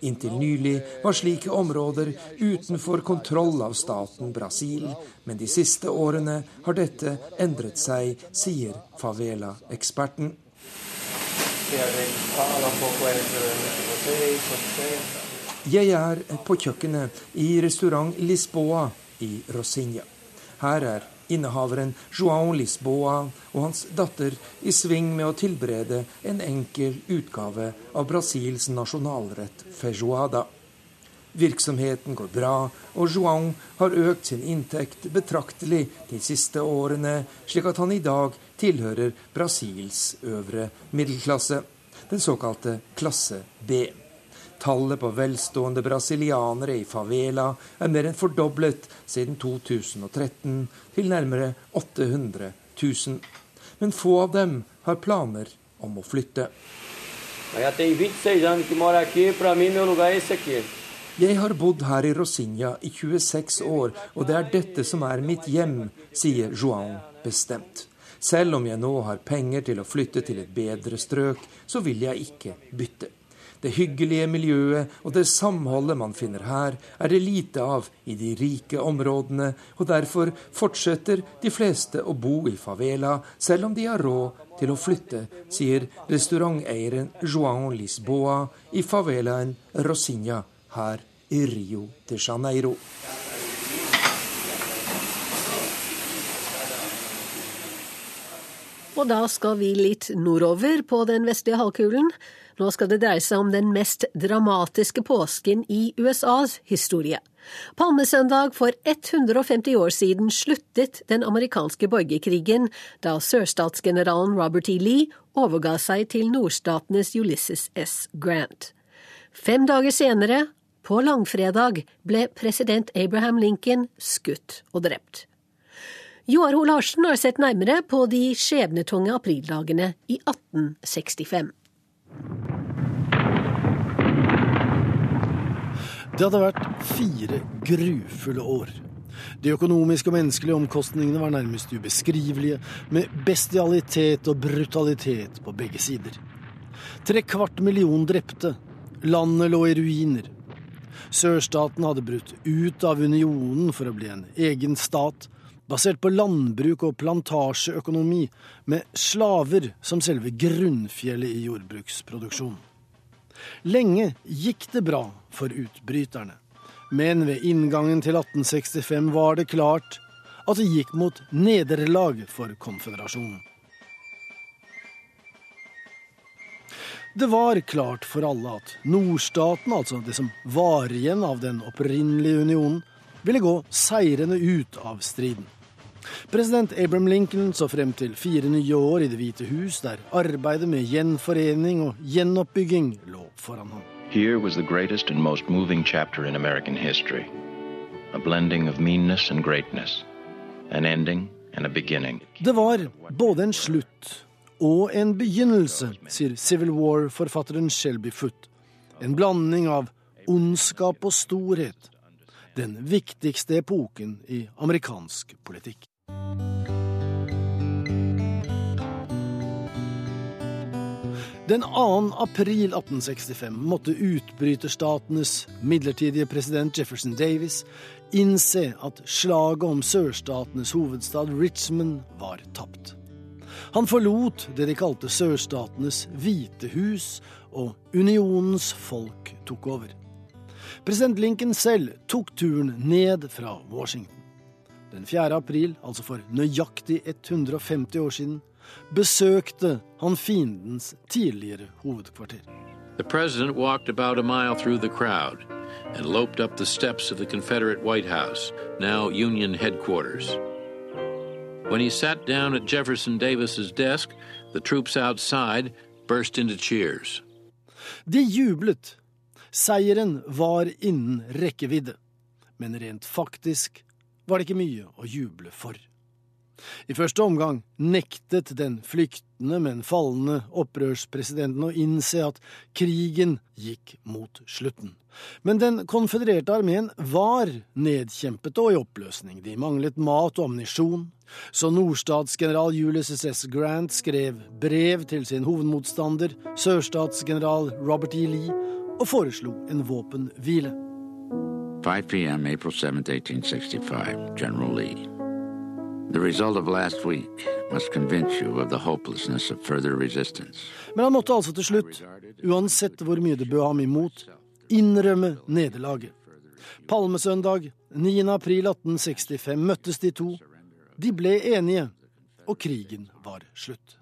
Inntil nylig var slike områder utenfor kontroll av staten Brasil, men de siste årene har dette endret seg, sier favela-eksperten. Jeg er på kjøkkenet i restaurant Lisboa i Rosinha. Her er innehaveren João Lisboa og hans datter i sving med å tilberede en enkel utgave av Brasils nasjonalrett feijoada. Virksomheten går bra, og João har økt sin inntekt betraktelig de siste årene, slik at han i dag tilhører Brasils øvre middelklasse, den såkalte klasse B. Tallet på velstående brasilianere i favela er mer enn fordoblet siden 2013, til nærmere 800 000. Men få av dem har planer om å flytte. Jeg har bodd her i Rosinha i 26 år, og det er dette som er mitt hjem, sier João bestemt. Selv om jeg nå har penger til å flytte til et bedre strøk, så vil jeg ikke bytte. Det hyggelige miljøet og det samholdet man finner her, er det lite av i de rike områdene, og derfor fortsetter de fleste å bo i favela, selv om de har råd til å flytte, sier restauranteieren Joan Lisboa i favelaen Rosinha her i Rio de Janeiro. Og da skal vi litt nordover på den vestlige halvkulen. Nå skal det dreie seg om den mest dramatiske påsken i USAs historie. Palmesøndag for 150 år siden sluttet den amerikanske borgerkrigen da sørstatsgeneralen Robert E. Lee overga seg til nordstatenes Ulysses S. Grant. Fem dager senere, på langfredag, ble president Abraham Lincoln skutt og drept. Joar Ho Larsen har sett nærmere på de skjebnetunge aprildagene i 1865. Det hadde vært fire grufulle år. De økonomiske og menneskelige omkostningene var nærmest ubeskrivelige, med bestialitet og brutalitet på begge sider. Tre kvart million drepte. Landet lå i ruiner. Sørstaten hadde brutt ut av unionen for å bli en egen stat, basert på landbruk og plantasjeøkonomi, med slaver som selve grunnfjellet i jordbruksproduksjonen. Lenge gikk det bra for utbryterne, men ved inngangen til 1865 var det klart at det gikk mot nederlag for konføderasjonen. Det var klart for alle at nordstaten, altså det som var igjen av den opprinnelige unionen, ville gå seirende ut av striden. President Abraham Lincoln så frem til fire nye år i Det hvite hus, der arbeidet med gjenforening og gjenoppbygging lå foran ham. Here was the greatest and most moving chapter in American history. A blending of meanness and greatness. An ending and a beginning. Det var både en slutt og en begynnelse, sier Civil War-forfatteren Shelby Foote. En blanding av ondskap og storhet. Den viktigste epoken i amerikansk politikk. Den 2. april 1865 måtte utbryterstatenes midlertidige president Jefferson Davis innse at slaget om sørstatenes hovedstad Richmond var tapt. Han forlot det de kalte sørstatenes hvite hus, og unionens folk tok over. President Lincoln selv tok turen ned fra Washington. Den 4. april, altså for nøyaktig 150 år siden, besøkte han fiendens tidligere hovedkvarter. The president walked about a mile through the crowd and loped up the steps of the Confederate White House, now Union headquarters. When he sat down at Jefferson Davis's desk, the troops outside burst into cheers. De jublet. Seieren var innen rekkevidde. Men rent faktisk var det ikke mye å juble for. I første omgang nektet den flyktende, men fallende opprørspresidenten å innse at krigen gikk mot slutten. Men den konfedererte armeen var nedkjempet og i oppløsning. De manglet mat og ammunisjon. Så nordstatsgeneral Julius S. Grant skrev brev til sin hovedmotstander, sørstatsgeneral Robert E. Lee, og foreslo en våpenhvile. 5 p.m., April 7, 1865, General Lee. The result of last week must convince you of the hopelessness of further resistance. Men han måtte altså til slutt, uansett hvor mye det bød ham imot, innrømme nederlaget. Palmesøndag 9. april 1865 møttes de to. De ble enige, og krigen var slutt.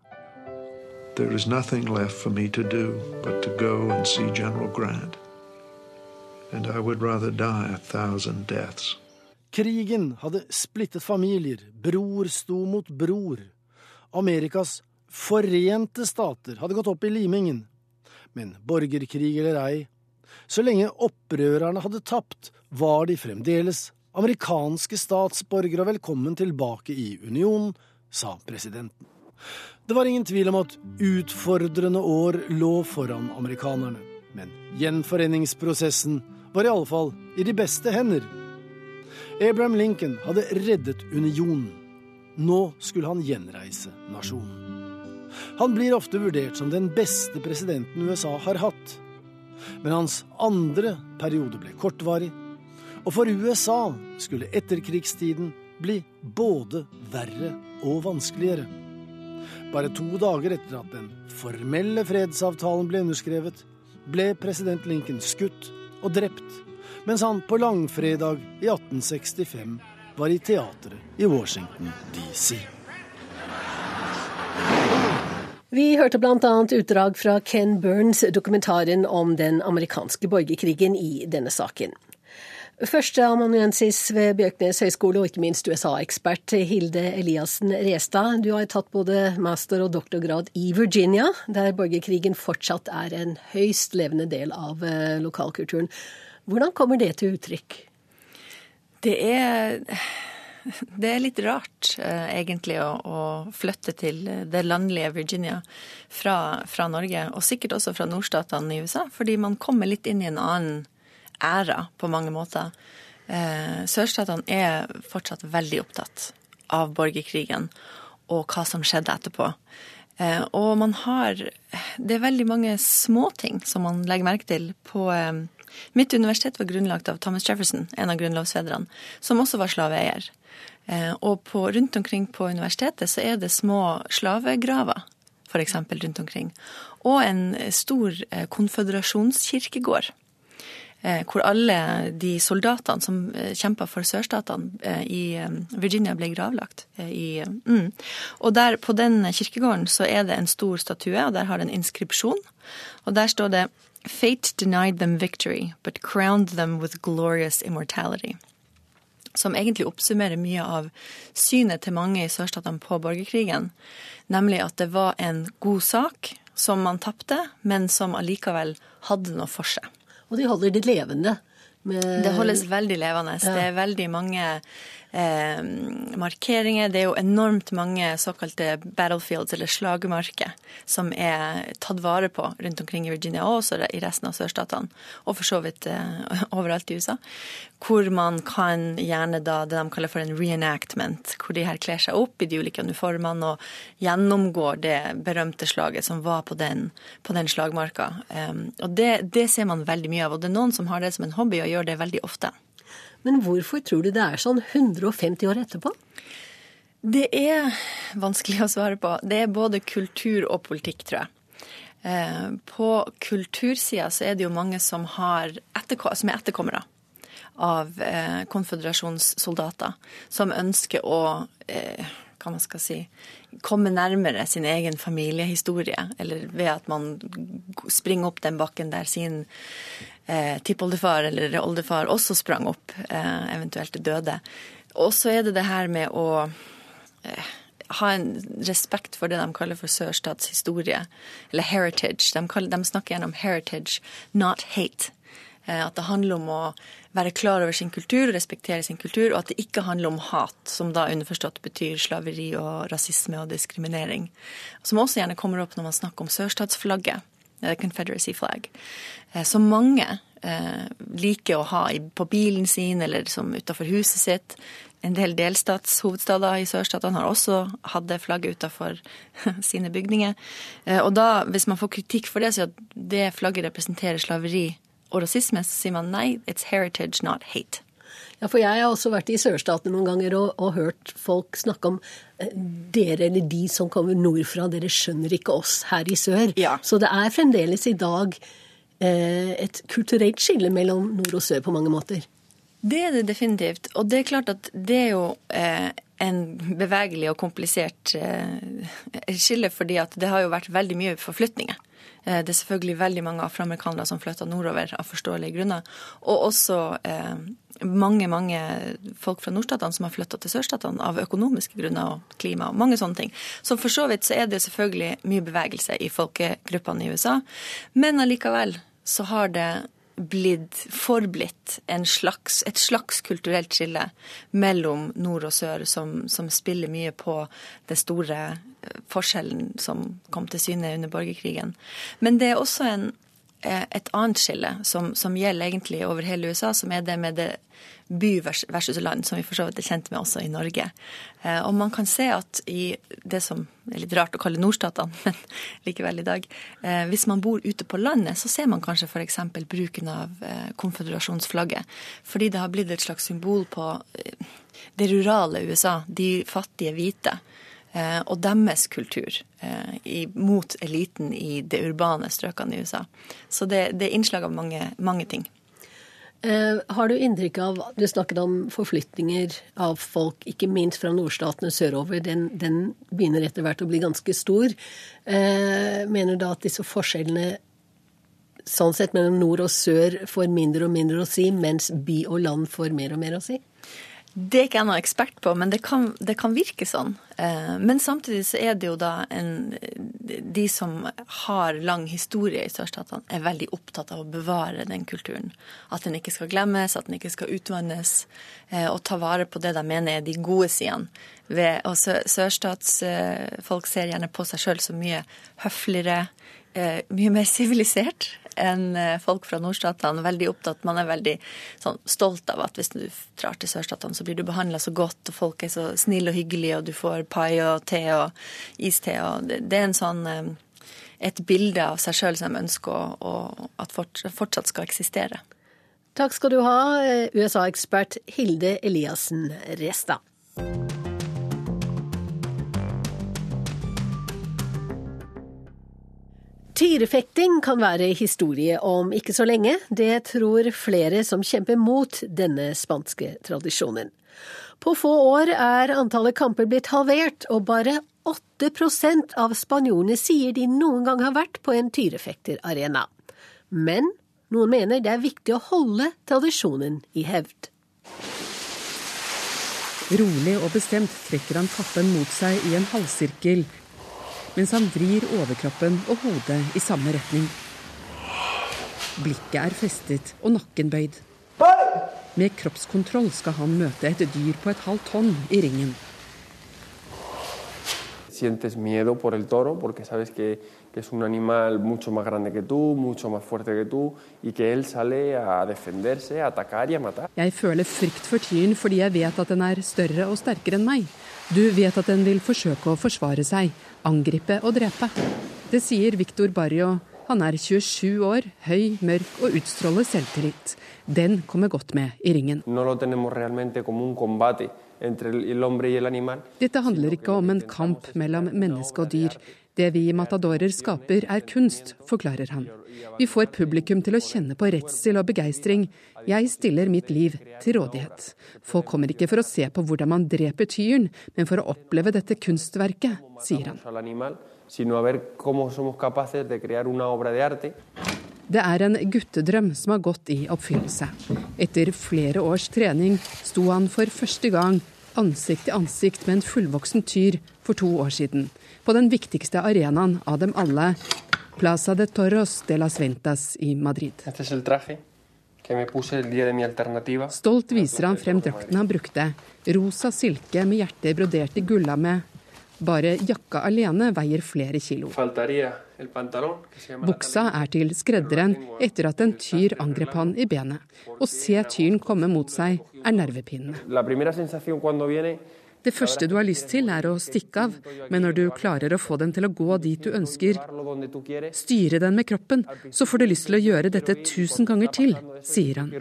There is nothing left for me to do but to go and see General Grant. Krigen hadde splittet familier, bror sto mot bror. Amerikas forente stater hadde gått opp i limingen. Men borgerkrig eller ei, så lenge opprørerne hadde tapt, var de fremdeles amerikanske statsborgere og velkommen tilbake i unionen, sa presidenten. Det var ingen tvil om at utfordrende år lå foran amerikanerne. Men gjenforeningsprosessen var i alle fall i de beste hender. Abraham Lincoln hadde reddet unionen. Nå skulle han gjenreise nasjonen. Han blir ofte vurdert som den beste presidenten USA har hatt. Men hans andre periode ble kortvarig, og for USA skulle etterkrigstiden bli både verre og vanskeligere. Bare to dager etter at den formelle fredsavtalen ble underskrevet, ble president Lincoln skutt og drept, mens han på langfredag i 1865 var i teatret i Washington DC. Vi hørte bl.a. utdrag fra Ken Burns' dokumentaren om den amerikanske borgerkrigen i denne saken. Førsteamanuensis ved Bjørknes høgskole og ikke minst USA-ekspert Hilde Eliassen Restad. Du har tatt både master- og doktorgrad i Virginia, der borgerkrigen fortsatt er en høyst levende del av eh, lokalkulturen. Hvordan kommer det til uttrykk? Det er, det er litt rart, eh, egentlig, å, å, flytte til det landlige Virginia fra, fra Norge, og sikkert også fra nordstatene i USA, fordi man kommer litt inn i en annen æra på mange måter. Eh, Sørstatene er fortsatt veldig opptatt av borgerkrigen og hva som skjedde etterpå. Eh, og man har Det er veldig mange småting som man legger merke til på eh, Mitt universitet var grunnlagt av Thomas Jefferson, en av grunnlovsfedrene, som også var slaveeier. Og på, rundt omkring på universitetet så er det små slavegraver, f.eks. rundt omkring. Og en stor konføderasjonskirkegård Eh, hvor alle de soldatene som eh, kjempa for sørstatene eh, i Virginia, ble gravlagt. I, mm. Og der, på den kirkegården så er det en stor statue, og der har det en inskripsjon. Og der står det Fate denied them victory, but crowned them with glorious immortality. Som egentlig oppsummerer mye av synet til mange i sørstatene på borgerkrigen. Nemlig at det var en god sak som man tapte, men som allikevel hadde noe for seg. Og de holder det levende. Med... Det holdes veldig levende. Ja. Det er veldig mange eh, markeringer. Det er jo enormt mange såkalte battlefields, eller slagmarker, som er tatt vare på rundt omkring i Virginia og også i resten av sørstatene, og for så vidt eh, overalt i USA. Hvor man kan gjerne da det de kaller for en reenactment, hvor de her kler seg opp i de ulike uniformene og gjennomgår det berømte slaget som var på den, på den slagmarka. Um, og det, det ser man veldig mye av, og det er noen som har det som en hobby og gjør det veldig ofte. Men hvorfor tror du det er sånn 150 år etterpå? Det er vanskelig å svare på. Det er både kultur og politikk, tror jeg. Eh, på kultursida så er det jo mange som, etterkom som er etterkommere av eh, konføderasjonssoldater, som ønsker å eh, hva man skal si, komme nærmere sin egen familiehistorie, eller ved at man springer opp den bakken der sin eh, tippoldefar eller oldefar også sprang opp, eh, eventuelt døde. Og så er det det her med å eh, ha en respekt for det de kaller for sørstatshistorie, eller heritage. De, kaller, de snakker gjerne om heritage, not hate. Eh, at det handler om å være klar over sin kultur respektere sin kultur, og at det ikke handler om hat, som da underforstått betyr slaveri og rasisme og diskriminering. Som også gjerne kommer opp når man snakker om sørstatsflagget, Confederacy flag, eh, som mange eh, liker å ha på bilen sin eller som utafor huset sitt. En del delstatshovedstader i sørstatene har også hatt det flagget utafor sine bygninger. Eh, og da, hvis man får kritikk for det, så at det flagget representerer slaveri og rasisme, så sier man nei, it's heritage, not hate. Ja, for jeg har også vært i sørstatene noen ganger og, og, hørt folk snakke om eh, dere eller de som kommer nordfra, dere skjønner ikke oss her i sør. Ja. Så det er fremdeles i dag eh, et kulturelt skille mellom nord og sør på mange måter. Det er det definitivt. Og det er klart at det er jo eh, en bevegelig og komplisert eh, skille, fordi det har jo vært veldig mye forflytninger. Eh, det er selvfølgelig veldig mange afroamerikanere som flytter nordover av forståelige grunner. Og også eh, mange mange folk fra nordstatene som har flytta til sørstatene av økonomiske grunner og klima og mange sånne ting. Så for så vidt så er det selvfølgelig mye bevegelse i folkegruppene i USA. Men allikevel så har det blitt forblitt slags, et slags kulturelt skille mellom nord og sør, som, som, spiller mye på den store eh, forskjellen som kom til syne under borgerkrigen. Men det er også en, et annet skille som, som, gjelder egentlig over hele USA, som er det med det by versus land, som vi for så vidt er kjent med også i Norge. Eh, og man kan se at i det som er litt rart å kalle nordstatene, men likevel i dag eh, Hvis man bor ute på landet, så ser man kanskje f.eks. bruken av eh, konføderasjonsflagget. Fordi det har blitt et slags symbol på det rurale USA, de fattige hvite. Og deres kultur mot eliten i det urbane strøkene i USA. Så det, det er innslag av mange, mange ting. Eh, har du inntrykk av Du snakket om forflytninger av folk, ikke minst fra nordstatene sørover. Den, den begynner etter hvert å bli ganske stor. Eh, mener du da at disse forskjellene sånn sett mellom nord og sør får mindre og mindre å si, mens by og land får mer og mer å si? Det er ikke jeg noen ekspert på, men det kan, det kan, virke sånn. Eh, men samtidig så er det jo da en De som har lang historie i sørstatene, er veldig opptatt av å bevare den kulturen. At den ikke skal glemmes, at den ikke skal utvannes. Eh, og ta vare på det de mener er de gode sidene. Og sørstatsfolk ser gjerne på seg sjøl som mye høfligere, eh, mye mer sivilisert enn eh, folk fra nordstatene. Veldig opptatt. Man er veldig sånn, stolt av at hvis du drar til sørstatene, så blir du behandla så godt, og folk er så snille og hyggelige, og du får pai og te og iste. Og det, det, er en sånn eh, et bilde av seg sjøl som de ønsker å, at fortsatt skal eksistere. Takk skal du ha, eh, USA-ekspert Hilde Eliassen Restad. Tyrefekting kan være historie om ikke så lenge. Det tror flere som kjemper mot denne spanske tradisjonen. På få år er antallet kamper blitt halvert, og bare 8% av spanjolene sier de noen gang har vært på en tyrefekterarena. Men noen mener det er viktig å holde tradisjonen i hevd. Rolig og bestemt trekker han kappen mot seg i en halvsirkel mens han vrir overkroppen og hodet i samme retning. Blikket er festet og nakken bøyd. Med kroppskontroll skal han møte et dyr på et halvt tonn i ringen. Sientes miedo por el toro porque sabes que, que es un animal mucho más grande que tú, mucho más fuerte que tú, y que él sale a defenderse, a atacar y a matar. Jeg føler frykt for tyren fordi jeg vet at den er større og sterkere enn meg. Du vet at den vil forsøke å forsvare seg, angripe og drepe. Det sier Victor Barrio. Han er 27 år, høy, mørk og utstråler selvtillit. Den kommer godt med i ringen. Dette handler ikke om en kamp mellom menneske og dyr. Det vi matadorer skaper er kunst, forklarer han. Vi får publikum til å kjenne på redsel og begeistring. Jeg stiller mitt liv til rådighet. Folk kommer ikke for å se på hvordan man dreper tyren, men for å oppleve dette kunstverket, sier han. Det er en guttedrøm som har gått i oppfyllelse. Etter flere års trening sto han for første gang ansikt til ansikt med en fullvoksen tyr for to år siden på den viktigste arenaen av dem alle, Plaza de Toros de las Ventas i Madrid. Stolt viser han frem drakten han brukte. Rosa silke med hjertet brodert i gullame. Bare jakka alene veier flere kilo. Buksa er til skredderen etter at en tyr angrep han i benet. Å se tyren komme mot seg er nervepirrende. Det første du har lyst til, er å stikke av, men når du klarer å få den til å gå dit du ønsker, styre den med kroppen, så får du lyst til å gjøre dette tusen ganger til, sier han.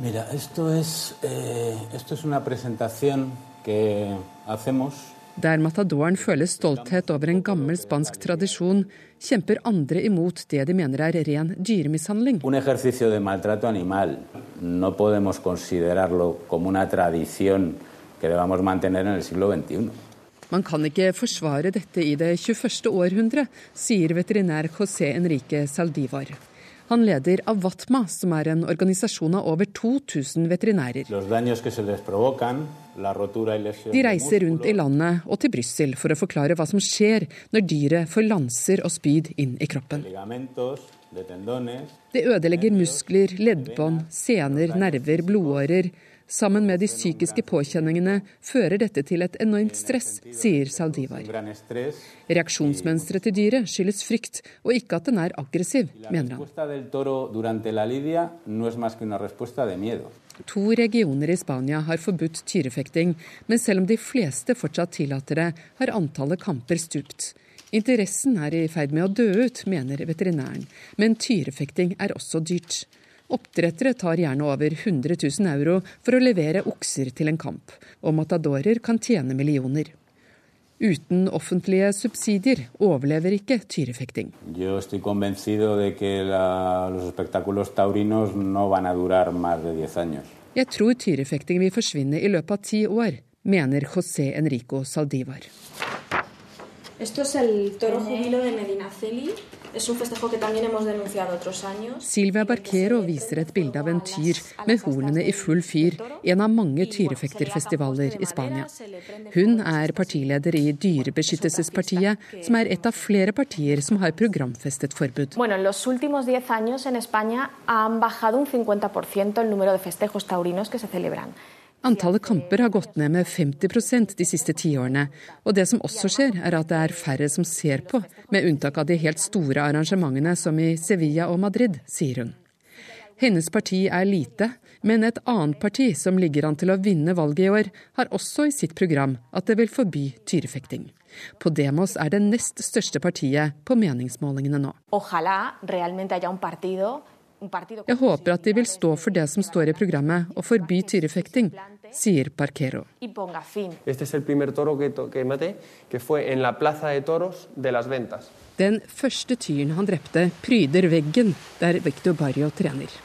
Mira, esto es, eh, esto es una presentación que hacemos der matadoren føler stolthet over en gammel spansk tradisjon, kjemper andre imot det de mener er ren dyremishandling. Un ejercicio de maltrato animal no podemos considerarlo como una tradición que debamos mantener en el siglo XXI. Man kan ikke forsvare dette i det 21. århundre, sier veterinær José Enrique Saldivar. Han leder Avatma, som er en organisasjon av over 2000 veterinærer. De reiser rundt i landet og til Brussel for å forklare hva som skjer når dyret får lanser og spyd inn i kroppen. Det ødelegger muskler, leddbånd, sener, nerver, blodårer. Sammen med de psykiske påkjenningene fører dette til et enormt stress, sier Saldivar. Reaksjonsmønsteret til dyret skyldes frykt, og ikke at den er aggressiv, mener han. To regioner i Spania har forbudt tyrefekting, men selv om de fleste fortsatt tillater det, har antallet kamper stupt. Interessen er i ferd med å dø ut, mener veterinæren, men tyrefekting er også dyrt. Oppdrettere tar gjerne over 100 000 euro for å levere okser til en kamp, og matadorer kan tjene millioner. Uten offentlige subsidier overlever ikke tyrefekting. Jeg tror tyrefekting vil forsvinne i løpet av ti år, mener José Enrico Saldivar. Esto es el toro jubilo de Medinaceli. Es un festejo que también hemos denunciado otros años. Silvia Barquero viser et bilde av en tyr med hornene i full fyr, en av mange tyrefekterfestivaler i Spania. Hun er partileder i Dyrebeskyttelsespartiet, som er et av flere partier som har programfestet forbud. Bueno, en los últimos 10 años en España han bajado un 50% el número de festejos taurinos que se celebran. Antallet kamper har gått ned med 50% de siste tiårene. Og det som også skjer, er at det er færre som ser på, med unntak av de helt store arrangementene som i Sevilla og Madrid, sier hun. Hennes parti er lite, men et annet parti som ligger an til å vinne valget i år, har også i sitt program at det vil forby tyrefekting. Podemos er det nest største partiet på meningsmålingene nå. Ojalá jeg håper at de vil stå for det som står i programmet, og forby tyrefekting, sier Parquero. Den første tyren han drepte, pryder veggen der Victor Barrio trener.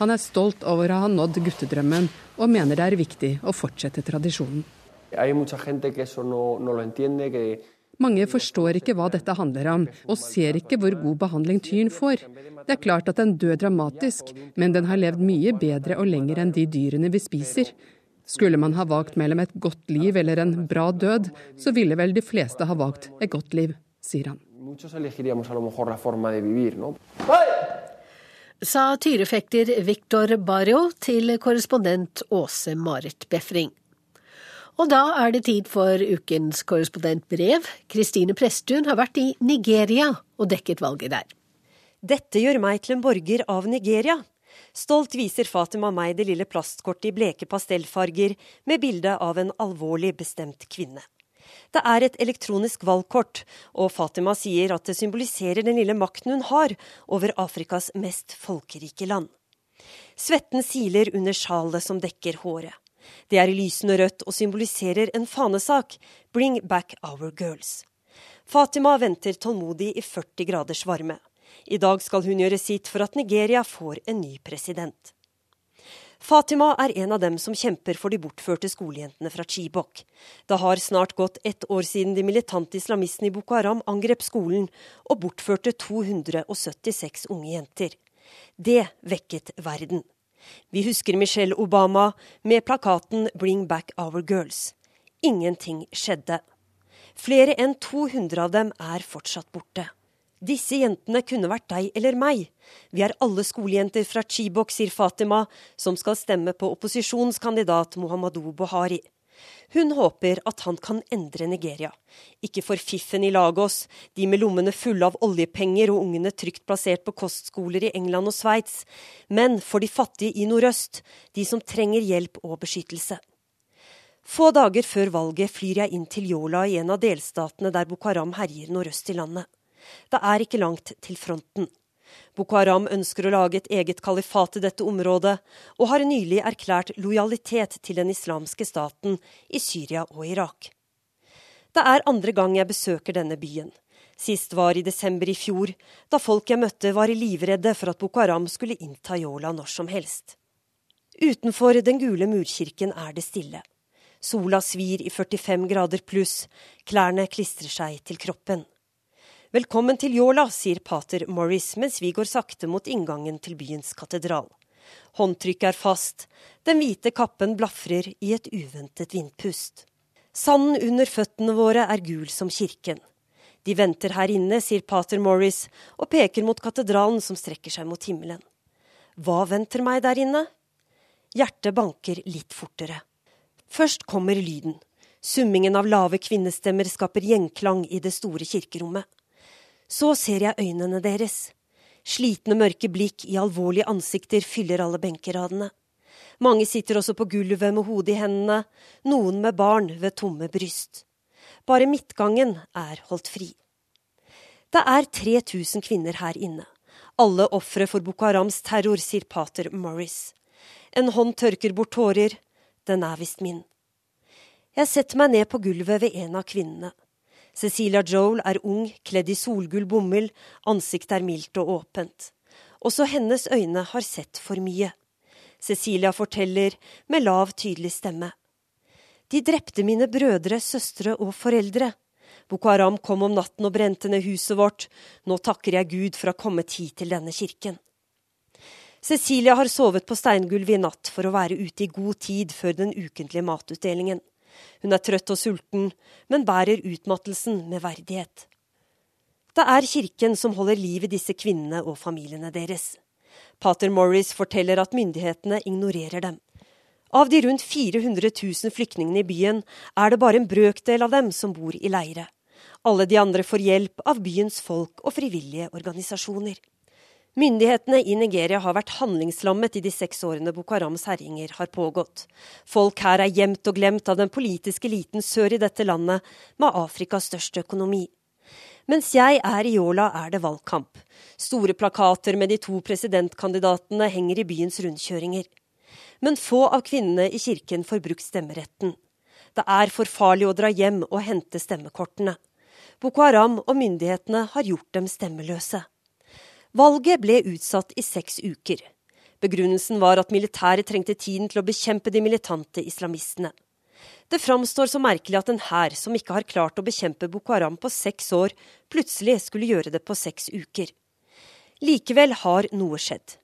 Han er stolt over å ha nådd guttedrømmen, og mener det er viktig å fortsette tradisjonen. Hay mucha gente que eso no, no lo entiende, que mange forstår ikke hva dette handler om, og ser ikke hvor god behandling tyren får. Det er klart at den dør dramatisk, men den har levd mye bedre og lenger enn de dyrene vi spiser. Skulle man ha valgt mellom et godt liv eller en bra død, så ville vel de fleste ha valgt et godt liv, sier han. Sa tyrefekter Victor Barrio til korrespondent Åse Marit Befring. Og da er det tid for ukens korrespondentbrev. Kristine Presttun har vært i Nigeria og dekket valget der. Dette gjør meg til en borger av Nigeria. Stolt viser Fatima meg det lille plastkortet i bleke pastellfarger med bilde av en alvorlig bestemt kvinne. Det er et elektronisk valgkort, og Fatima sier at det symboliserer den lille makten hun har over Afrikas mest folkerike land. Svetten siler under sjalet som dekker håret. Det er i lysende rødt og symboliserer en fanesak, Bring back our girls. Fatima venter tålmodig i 40 graders varme. I dag skal hun gjøre sitt for at Nigeria får en ny president. Fatima er en av dem som kjemper for de bortførte skolejentene fra Chibok. Det har snart gått ett år siden de militante islamistene i Boko Haram angrep skolen og bortførte 276 unge jenter. Det vekket verden. Vi husker Michelle Obama med plakaten 'Bring back our girls'. Ingenting skjedde. Flere enn 200 av dem er fortsatt borte. Disse jentene kunne vært deg eller meg. Vi er alle skolejenter fra Chibok, sier Fatima, som skal stemme på opposisjonskandidat Muhammadu Buhari. Hun håper at han kan endre Nigeria. Ikke for fiffen i Lagos, de med lommene fulle av oljepenger og ungene trygt plassert på kostskoler i England og Sveits, men for de fattige i nordøst, de som trenger hjelp og beskyttelse. Få dager før valget flyr jeg inn til Yola i en av delstatene der Boko Haram herjer nordøst i landet. Det er ikke langt til fronten. Boko Haram ønsker å lage et eget kalifat i dette området, og har nylig erklært lojalitet til den islamske staten i Syria og Irak. Det er andre gang jeg besøker denne byen. Sist var i desember i fjor, da folk jeg møtte var livredde for at Boko Haram skulle innta Yola når som helst. Utenfor den gule murkirken er det stille. Sola svir i 45 grader pluss, klærne klistrer seg til kroppen. Velkommen til Yola, sier pater Morris mens vi går sakte mot inngangen til byens katedral. Håndtrykket er fast, den hvite kappen blafrer i et uventet vindpust. Sanden under føttene våre er gul som kirken. De venter her inne, sier pater Morris og peker mot katedralen som strekker seg mot himmelen. Hva venter meg der inne? Hjertet banker litt fortere. Først kommer lyden. Summingen av lave kvinnestemmer skaper gjenklang i det store kirkerommet. Så ser jeg øynene deres. Slitne, mørke blikk i alvorlige ansikter fyller alle benkeradene. Mange sitter også på gulvet med hodet i hendene, noen med barn ved tomme bryst. Bare midtgangen er holdt fri. Det er 3000 kvinner her inne. Alle ofre for Boko Harams terror, sier pater Morris. En hånd tørker bort tårer. Den er visst min. Jeg setter meg ned på gulvet ved en av kvinnene. Cecilia Joel er ung, kledd i solgull bomull, ansiktet er mildt og åpent. Også hennes øyne har sett for mye. Cecilia forteller med lav, tydelig stemme. De drepte mine brødre, søstre og foreldre. Boko Haram kom om natten og brente ned huset vårt. Nå takker jeg Gud for å ha kommet hit til denne kirken. Cecilia har sovet på steingulvet i natt for å være ute i god tid før den ukentlige matutdelingen. Hun er trøtt og sulten, men bærer utmattelsen med verdighet. Det er kirken som holder liv i disse kvinnene og familiene deres. Pater Morris forteller at myndighetene ignorerer dem. Av de rundt 400 000 flyktningene i byen er det bare en brøkdel av dem som bor i leire. Alle de andre får hjelp av byens folk og frivillige organisasjoner. Myndighetene i Nigeria har vært handlingslammet i de seks årene Boko Harams herjinger har pågått. Folk her er gjemt og glemt av den politiske eliten sør i dette landet, med Afrikas største økonomi. Mens jeg er i Yola, er det valgkamp. Store plakater med de to presidentkandidatene henger i byens rundkjøringer. Men få av kvinnene i kirken får brukt stemmeretten. Det er for farlig å dra hjem og hente stemmekortene. Boko Haram og myndighetene har gjort dem stemmeløse. Valget ble utsatt i seks uker. Begrunnelsen var at militæret trengte tiden til å bekjempe de militante islamistene. Det framstår så merkelig at en hær som ikke har klart å bekjempe Boko Haram på seks år, plutselig skulle gjøre det på seks uker. Likevel har noe skjedd.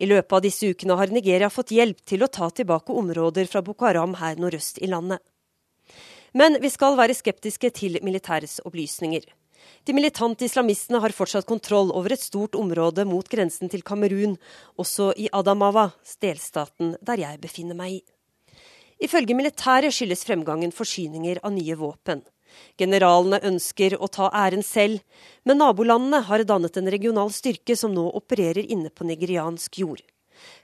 I løpet av disse ukene har Nigeria fått hjelp til å ta tilbake områder fra Boko Haram her nordøst i landet. Men vi skal være skeptiske til militærets opplysninger. De militante islamistene har fortsatt kontroll over et stort område mot grensen til Kamerun, også i Adamawa, delstaten der jeg befinner meg. Ifølge militæret skyldes fremgangen forsyninger av nye våpen. Generalene ønsker å ta æren selv, men nabolandene har dannet en regional styrke som nå opererer inne på nigeriansk jord.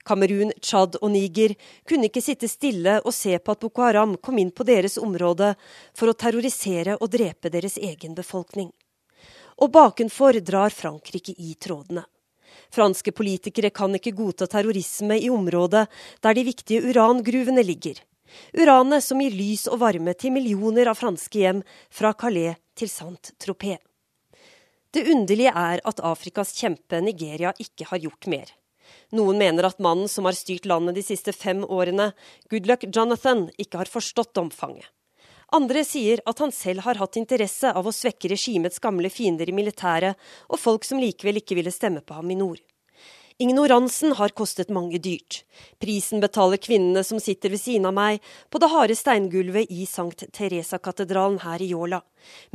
Kamerun, Tsjad og Niger kunne ikke sitte stille og se på at Boko Haram kom inn på deres område for å terrorisere og drepe deres egen befolkning og bakenfor drar Frankrike i trådene. Franske politikere kan ikke godta terrorisme i området der de viktige urangruvene ligger. Uranet som gir lys og varme til millioner av franske hjem fra Calais til Saint-Tropez. Det underlige er at Afrikas kjempe Nigeria ikke har gjort mer. Noen mener at mannen som har styrt landet de siste fem årene, Goodluck Jonathan, ikke har forstått omfanget. Andre sier at han selv har hatt interesse av å svekke regimets gamle fiender i militæret, og folk som likevel ikke ville stemme på ham i nord. Ignoransen har kostet mange dyrt. Prisen betaler kvinnene som sitter ved siden av meg på det harde steingulvet i Sankt Teresa-katedralen her i Yola,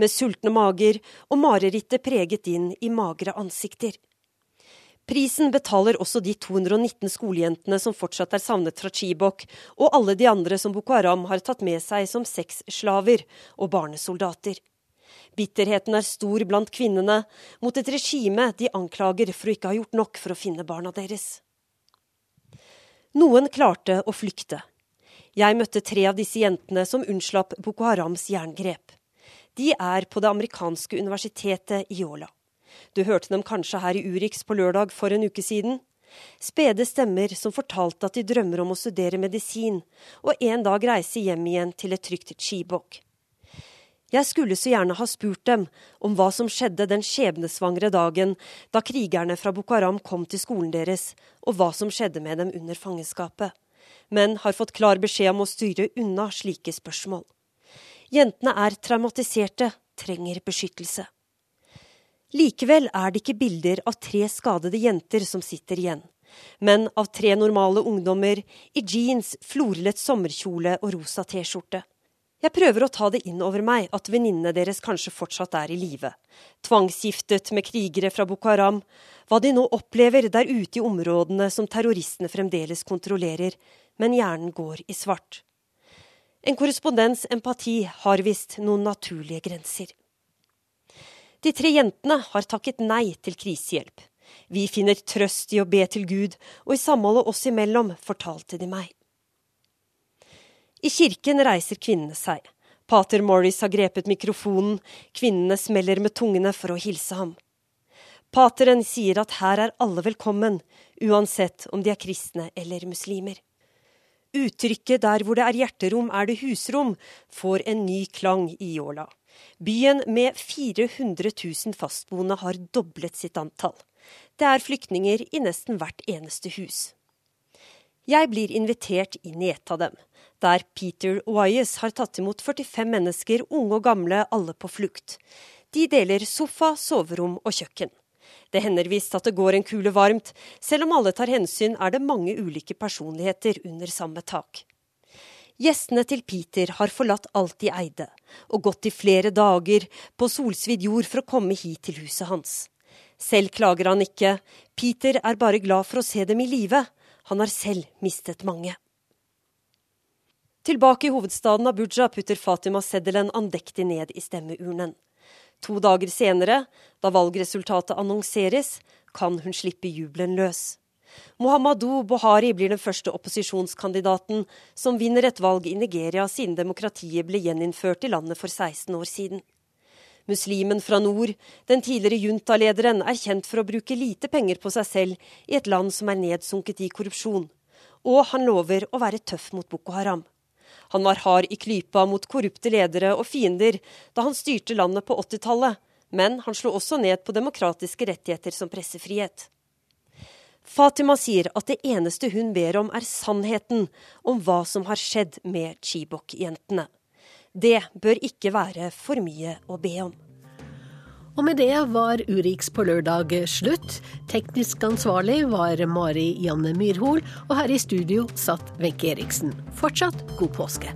med sultne mager og marerittet preget inn i magre ansikter. Prisen betaler også de 219 skolejentene som fortsatt er savnet fra Chibok, og alle de andre som Boko Haram har tatt med seg som sexslaver og barnesoldater. Bitterheten er stor blant kvinnene mot et regime de anklager for å ikke ha gjort nok for å finne barna deres. Noen klarte å flykte. Jeg møtte tre av disse jentene som unnslapp Boko Harams jerngrep. De er på det amerikanske universitetet i Yola. Du hørte dem kanskje her i Urix på lørdag for en uke siden. Spede stemmer som fortalte at de drømmer om å studere medisin, og en dag reise hjem igjen til et trygt Chibok. Jeg skulle så gjerne ha spurt dem om hva som skjedde den skjebnesvangre dagen da krigerne fra Boko Haram kom til skolen deres, og hva som skjedde med dem under fangenskapet, men har fått klar beskjed om å styre unna slike spørsmål. Jentene er traumatiserte, trenger beskyttelse. Likevel er det ikke bilder av tre skadede jenter som sitter igjen, men av tre normale ungdommer i jeans, florlett sommerkjole og rosa T-skjorte. Jeg prøver å ta det inn over meg at venninnene deres kanskje fortsatt er i live. Tvangsgiftet med krigere fra Boko Haram. Hva de nå opplever der ute i områdene som terroristene fremdeles kontrollerer, men hjernen går i svart. En korrespondens empati har visst noen naturlige grenser. De tre jentene har takket nei til krisehjelp. Vi finner trøst i å be til Gud, og i samholdet oss imellom fortalte de meg. I kirken reiser kvinnene seg. Pater Morris har grepet mikrofonen, kvinnene smeller med tungene for å hilse ham. Pateren sier at her er alle velkommen, uansett om de er kristne eller muslimer. Uttrykket 'der hvor det er hjerterom, er det husrom' får en ny klang i Yola. Byen med 400 000 fastboende har doblet sitt antall. Det er flyktninger i nesten hvert eneste hus. Jeg blir invitert inn i et av dem der Peter Wyes har tatt imot 45 mennesker, unge og gamle, alle på flukt. De deler sofa, soverom og kjøkken. Det hender visst at det går en kule varmt. Selv om alle tar hensyn, er det mange ulike personligheter under samme tak. Gjestene til Peter har forlatt alt de eide, og gått i flere dager på solsvidd jord for å komme hit til huset hans. Selv klager han ikke, Peter er bare glad for å se dem i live. Han har selv mistet mange. Tilbake i hovedstaden Abuja putter Fatima Seddelen andektig ned i stemmeurnen. To dager senere, da valgresultatet annonseres, kan hun slippe jubelen løs. Muhammadu Buhari blir den første opposisjonskandidaten som vinner et valg i Nigeria siden demokratiet ble gjeninnført i landet for 16 år siden. Muslimen fra nord, den tidligere juntalederen, er kjent for å bruke lite penger på seg selv i et land som er nedsunket i korrupsjon. Og han lover å være tøff mot Boko Haram. Han var hard i klypa mot korrupte ledere og fiender da han styrte landet på 80-tallet, men han slo også ned på demokratiske rettigheter som pressefrihet. Fatima sier at det eneste hun ber om, er sannheten om hva som har skjedd med Chibok-jentene. Det bør ikke være for mye å be om. Og med det var Urix på lørdag slutt. Teknisk ansvarlig var Mari Janne Myrhol, og her i studio satt Wenche Eriksen. Fortsatt god påske.